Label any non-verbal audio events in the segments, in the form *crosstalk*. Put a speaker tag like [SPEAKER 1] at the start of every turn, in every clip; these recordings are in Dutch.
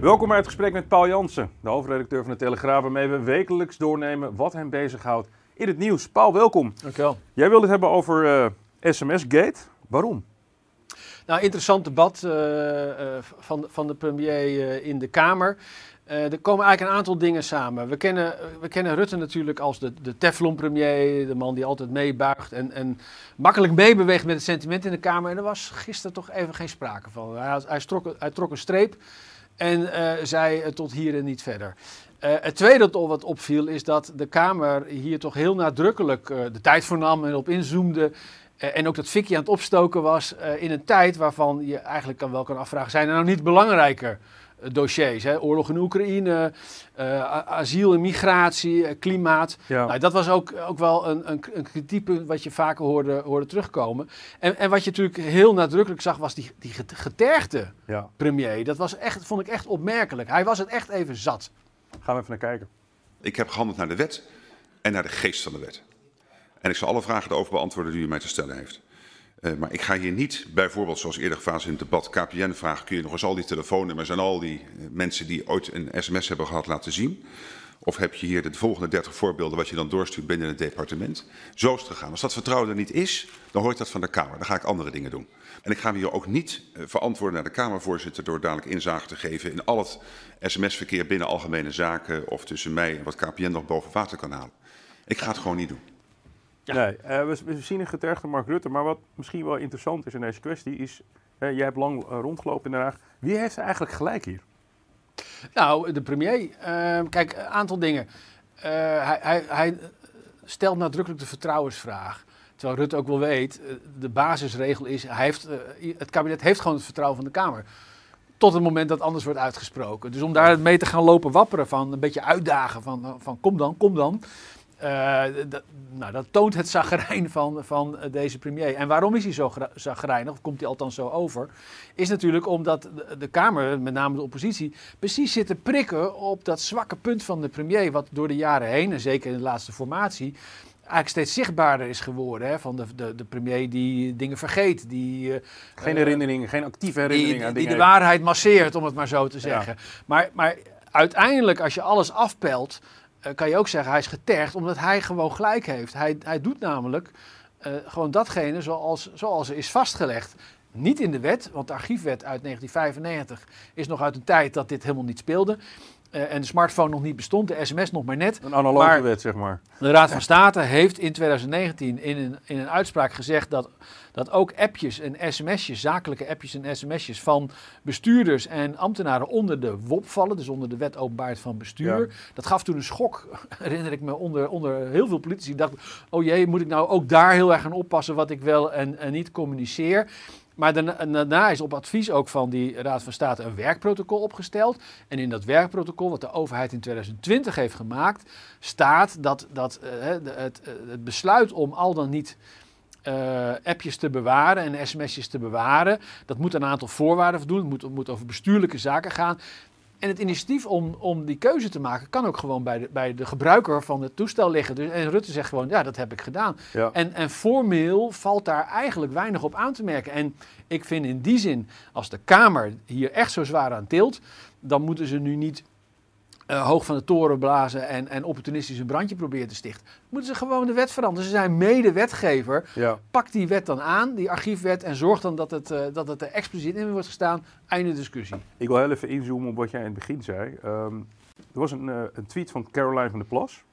[SPEAKER 1] Welkom bij het gesprek met Paul Jansen, de hoofdredacteur van de Telegraaf, waarmee we wekelijks doornemen wat hem bezighoudt in het nieuws. Paul, welkom.
[SPEAKER 2] Dankjewel.
[SPEAKER 1] Jij wilde het hebben over eh, SMS-gate. Waarom?
[SPEAKER 2] Nou, interessant debat uh, uh, van, van de premier in de Kamer. er komen eigenlijk een aantal dingen samen. We kennen, we kennen Rutte natuurlijk als de, de Teflon-premier, de man die altijd meebuigt en, en makkelijk meebeweegt met het sentiment in de Kamer. En er was gisteren toch even geen sprake van. Hij, hij trok een streep en zei tot hier en niet verder. Uh, het tweede wat opviel is dat de Kamer hier toch heel nadrukkelijk uh, de tijd voor nam en op inzoomde. Uh, en ook dat Vicky aan het opstoken was in een tijd waarvan je eigenlijk kan wel kan afvragen: zijn er nou niet belangrijker dossiers? Hè? Oorlog in Oekraïne, asiel en migratie, klimaat. Ja. Nou, dat was ook, ook wel een, een, een kritiekpunt wat je vaker hoorde, hoorde terugkomen. En, en wat je natuurlijk heel nadrukkelijk zag, was die, die getergde ja. premier. Dat was echt, vond ik echt opmerkelijk. Hij was het echt even zat.
[SPEAKER 1] Gaan we even naar kijken.
[SPEAKER 3] Ik heb gehandeld naar de wet en naar de geest van de wet. En ik zal alle vragen erover beantwoorden die u mij te stellen heeft. Uh, maar ik ga hier niet, bijvoorbeeld zoals eerder gefase in het debat, KPN vragen. Kun je nog eens al die telefoonnummers en al die uh, mensen die ooit een sms hebben gehad laten zien? Of heb je hier de volgende 30 voorbeelden wat je dan doorstuurt binnen het departement? Zo is het gegaan. Als dat vertrouwen er niet is, dan hoort dat van de Kamer. Dan ga ik andere dingen doen. En ik ga me hier ook niet uh, verantwoorden naar de Kamervoorzitter door dadelijk inzage te geven in al het sms-verkeer binnen algemene zaken of tussen mij en wat KPN nog boven water kan halen. Ik ga het gewoon niet doen.
[SPEAKER 1] Ja. Nee, uh, we, we, zien een getergde Mark Rutte, maar wat misschien wel interessant is in deze kwestie is, uh, jij hebt lang rondgelopen in Den Haag, wie heeft eigenlijk gelijk hier?
[SPEAKER 2] Nou, de premier. Uh, kijk, een aantal dingen. Hij, hij, hij stelt nadrukkelijk de vertrouwensvraag. Terwijl Rutte ook wel weet, de basisregel is, hij heeft, het kabinet heeft gewoon het vertrouwen van de Kamer. Tot het moment dat anders wordt uitgesproken. Dus om daar mee te gaan lopen wapperen van, een beetje uitdagen van, van kom dan, kom dan. Uh, dat, nou, dat toont het zagrijn van, van deze premier. En waarom is hij zo zagrijnig, of komt hij althans zo over? Is natuurlijk omdat de, de, Kamer, met name de oppositie, precies zit te prikken op dat zwakke punt van de premier. Wat door de jaren heen, en zeker in de laatste formatie, eigenlijk steeds zichtbaarder is geworden. Hè, van de, de, de premier die dingen vergeet. Die, uh,
[SPEAKER 1] geen herinneringen, geen actieve herinneringen
[SPEAKER 2] die,
[SPEAKER 1] aan
[SPEAKER 2] die de waarheid masseert, om het maar zo te zeggen. Ja. Maar, maar uiteindelijk, als je alles afpelt, kan je ook zeggen hij is getergd omdat hij gewoon gelijk heeft. Hij, hij doet namelijk uh, gewoon datgene zoals, zoals er is vastgelegd. Niet in de wet, want de archiefwet uit 1995 is nog uit een tijd dat dit helemaal niet speelde. Uh, en de smartphone nog niet bestond, de sms nog maar net.
[SPEAKER 1] Een analoge maar wet, zeg maar.
[SPEAKER 2] De Raad van State heeft in 2019 in een, in een uitspraak gezegd dat, dat ook appjes en sms'jes, zakelijke appjes en sms'jes van bestuurders en ambtenaren onder de WOP vallen, dus onder de wet openbaarheid van bestuur. Ja. Dat gaf toen een schok, *laughs* herinner ik me, onder, onder heel veel politici. Die dachten, oh jee, moet ik nou ook daar heel erg gaan oppassen wat ik wel en, en niet communiceer. Maar daarna, is op advies ook van die Raad van State een werkprotocol opgesteld. En in dat werkprotocol, wat de overheid in 2020 heeft gemaakt, staat dat, dat uh, het, het, besluit om al dan niet uh, appjes te bewaren en sms'jes te bewaren, dat moet een aantal voorwaarden voldoen. Het moet, moet over bestuurlijke zaken gaan. En het initiatief om, om die keuze te maken kan ook gewoon bij de, bij de gebruiker van het toestel liggen. Dus, en Rutte zegt gewoon, ja, dat heb ik gedaan. Ja. En, en formeel valt daar eigenlijk weinig op aan te merken. En ik vind in die zin, als de Kamer hier echt zo zwaar aan tilt, dan moeten ze nu niet uh, hoog van de toren blazen en, en opportunistisch een brandje proberen te stichten. Moeten ze gewoon de wet veranderen. Ze zijn mede-wetgever. Ja. Pak die wet dan aan, die archiefwet, en zorg dan dat het, uh, dat het er expliciet in wordt gestaan. Einde discussie.
[SPEAKER 1] Ik wil heel even inzoomen op wat jij in het begin zei. Um, er was een, uh, een, tweet van Caroline van der Plas,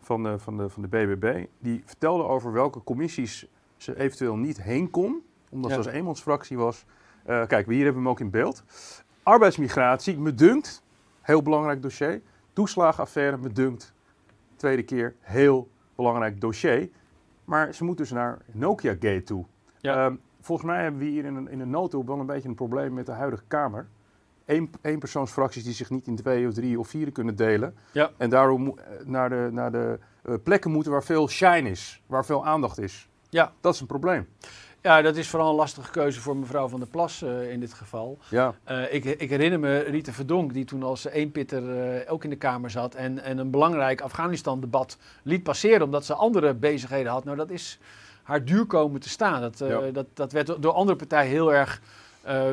[SPEAKER 1] van de, van, de, van de BBB. Die vertelde over welke commissies ze eventueel niet heen kon, omdat ja. ze als eenmansfractie was. Kijk, hier hebben we hem ook in beeld. Arbeidsmigratie, me dunkt, heel belangrijk dossier. Toeslagenaffaire, me dunkt, tweede keer, heel belangrijk dossier. Maar ze moet dus naar Nokia Gate toe.
[SPEAKER 2] Ja.
[SPEAKER 1] Ehm, volgens mij hebben we hier in een, in een notendop wel een beetje een probleem met de huidige Kamer. Eén, eenpersoonsfracties die zich niet in twee of drie of vier kunnen delen.
[SPEAKER 2] Ja.
[SPEAKER 1] En daarom eh, naar de, naar de eh, plekken moeten waar veel shine is, waar veel aandacht is.
[SPEAKER 2] Ja.
[SPEAKER 1] Dat is een probleem.
[SPEAKER 2] Ja, dat is vooral een lastige keuze voor mevrouw van der Plas eh, in dit geval.
[SPEAKER 1] Ja,
[SPEAKER 2] Eh, ik, ik herinner me Rita Verdonk, die toen als eenpitter eh ook in de Kamer zat en, en een belangrijk Afghanistan-debat liet passeren omdat ze andere bezigheden had. Nou, dat is haar duur komen te staan. Dat,
[SPEAKER 1] Ja.
[SPEAKER 2] dat, dat werd door andere partijen heel erg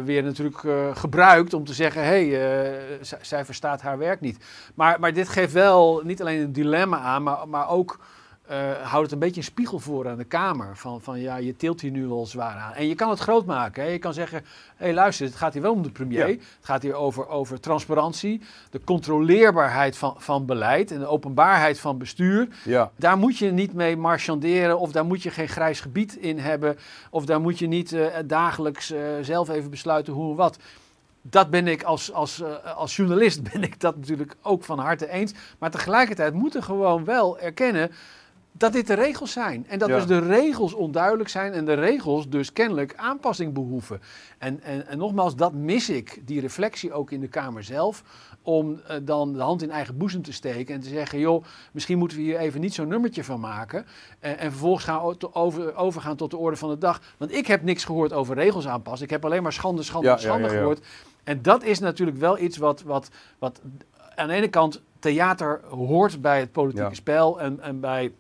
[SPEAKER 2] weer natuurlijk gebruikt om te zeggen, hé, hey, zij verstaat haar werk niet. Maar, maar dit geeft wel niet alleen een dilemma aan, maar, maar ook eh, houdt het een beetje een spiegel voor aan de Kamer. Van, van ja, je tilt hier nu wel zwaar aan. En je kan het groot maken. Hè? Je kan zeggen, hé hey, luister, het gaat hier wel om de premier.
[SPEAKER 1] Ja.
[SPEAKER 2] Het gaat hier over, over transparantie, de controleerbaarheid van, van beleid en de openbaarheid van bestuur.
[SPEAKER 1] ja.
[SPEAKER 2] Daar moet je niet mee marchanderen of daar moet je geen grijs gebied in hebben. Of daar moet je niet eh, dagelijks eh, zelf even besluiten hoe en wat. Dat ben ik als, als, als journalist *laughs* ben ik dat natuurlijk ook van harte eens. Maar tegelijkertijd moeten we gewoon wel erkennen dat dit de regels zijn. En dat
[SPEAKER 1] Ja.
[SPEAKER 2] dus de regels onduidelijk zijn en de regels dus kennelijk aanpassing behoeven. En, en, en nogmaals, dat mis ik, die reflectie ook in de Kamer zelf. Om eh, dan de hand in eigen boezem te steken en te zeggen: joh, misschien moeten we hier even niet zo'n nummertje van maken. En, en vervolgens gaan we over, overgaan tot de orde van de dag. Want ik heb niks gehoord over regels aanpassen. Ik heb alleen maar schande, schande,
[SPEAKER 1] Ja,
[SPEAKER 2] schande
[SPEAKER 1] ja,
[SPEAKER 2] gehoord. En dat is natuurlijk wel iets wat, wat, wat aan de ene kant theater hoort bij het politieke spel en, en bij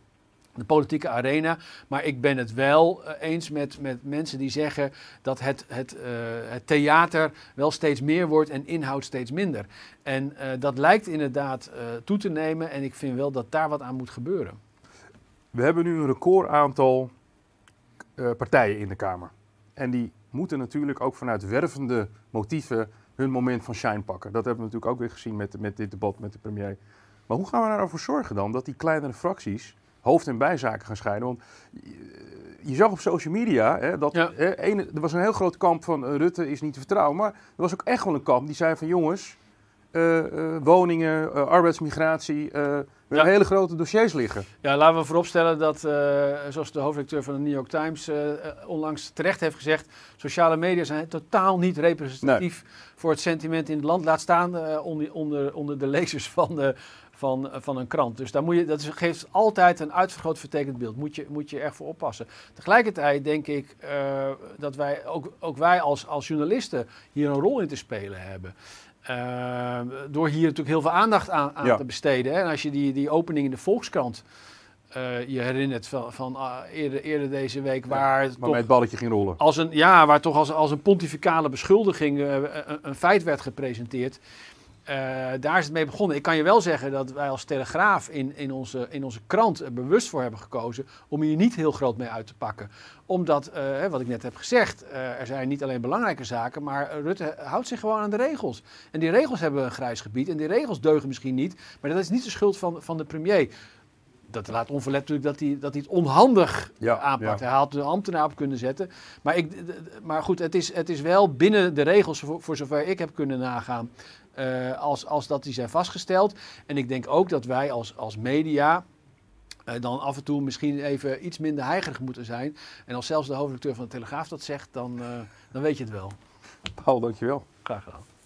[SPEAKER 2] de politieke arena. Maar ik ben het wel eh, eens met, met mensen die zeggen dat het, het, eh, het theater wel steeds meer wordt en inhoud steeds minder. En eh, dat lijkt inderdaad toe te nemen en ik vind wel dat daar wat aan moet gebeuren.
[SPEAKER 1] We hebben nu een record aantal partijen in de Kamer. En die moeten natuurlijk ook vanuit wervende motieven hun moment van shine pakken. Dat hebben we natuurlijk ook weer gezien met, met dit debat met de premier. Maar hoe gaan we daarvoor zorgen dan dat die kleinere fracties hoofd- en bijzaken gaan scheiden? Want je, zag op social media hè, dat
[SPEAKER 2] Ja.
[SPEAKER 1] hè, ene, er was een heel groot kamp van eh, Rutte is niet te vertrouwen. Maar er was ook echt wel een kamp die zei van jongens, eh, eh, woningen, arbeidsmigratie, we hebben hele grote dossiers liggen.
[SPEAKER 2] Ja, laten we vooropstellen dat, zoals de hoofdredacteur van de New York Times onlangs terecht heeft gezegd, sociale media zijn totaal niet representatief voor het sentiment in het land. Laat staan onder, onder, onder de lezers van, de, van, van een krant. Dus daar moet je, dat geeft altijd een uitvergroot vertekend beeld. Moet je, moet je echt voor oppassen. Tegelijkertijd denk ik eh, dat wij, ook, ook wij als, als journalisten, hier een rol in te spelen hebben. Eh, door hier natuurlijk heel veel aandacht aan, aan
[SPEAKER 1] Ja.
[SPEAKER 2] te besteden. Hè. En als je die, die opening in de Volkskrant eh, je herinnert van, van ah, eerder, eerder deze week, waar het
[SPEAKER 1] Waarmee het balletje ging rollen.
[SPEAKER 2] als een, ja, waar toch als, als een pontificale beschuldiging eh, een, een feit werd gepresenteerd. Eh, daar is het mee begonnen. Ik kan je wel zeggen dat wij als Telegraaf in, in, onze, in onze krant er bewust voor hebben gekozen om hier niet heel groot mee uit te pakken. Omdat, eh, wat ik net heb gezegd, eh, er zijn niet alleen belangrijke zaken, maar Rutte houdt zich gewoon aan de regels. En die regels hebben een grijs gebied en die regels deugen misschien niet, maar dat is niet de schuld van, van de premier. Dat laat onverlet natuurlijk dat hij, dat hij het onhandig
[SPEAKER 1] Ja,
[SPEAKER 2] aanpakt.
[SPEAKER 1] ja.
[SPEAKER 2] Hij had de ambtenaar op kunnen zetten. Maar, ik, maar goed, het is, het is wel binnen de regels, voor, voor zover ik heb kunnen nagaan, eh, als, als dat die zijn vastgesteld. En ik denk ook dat wij als, als media eh, dan af en toe misschien even iets minder heigerig moeten zijn. En als zelfs de hoofdredacteur van de Telegraaf dat zegt, dan, eh, dan weet je het wel.
[SPEAKER 1] Paul, dankjewel.
[SPEAKER 2] Graag gedaan.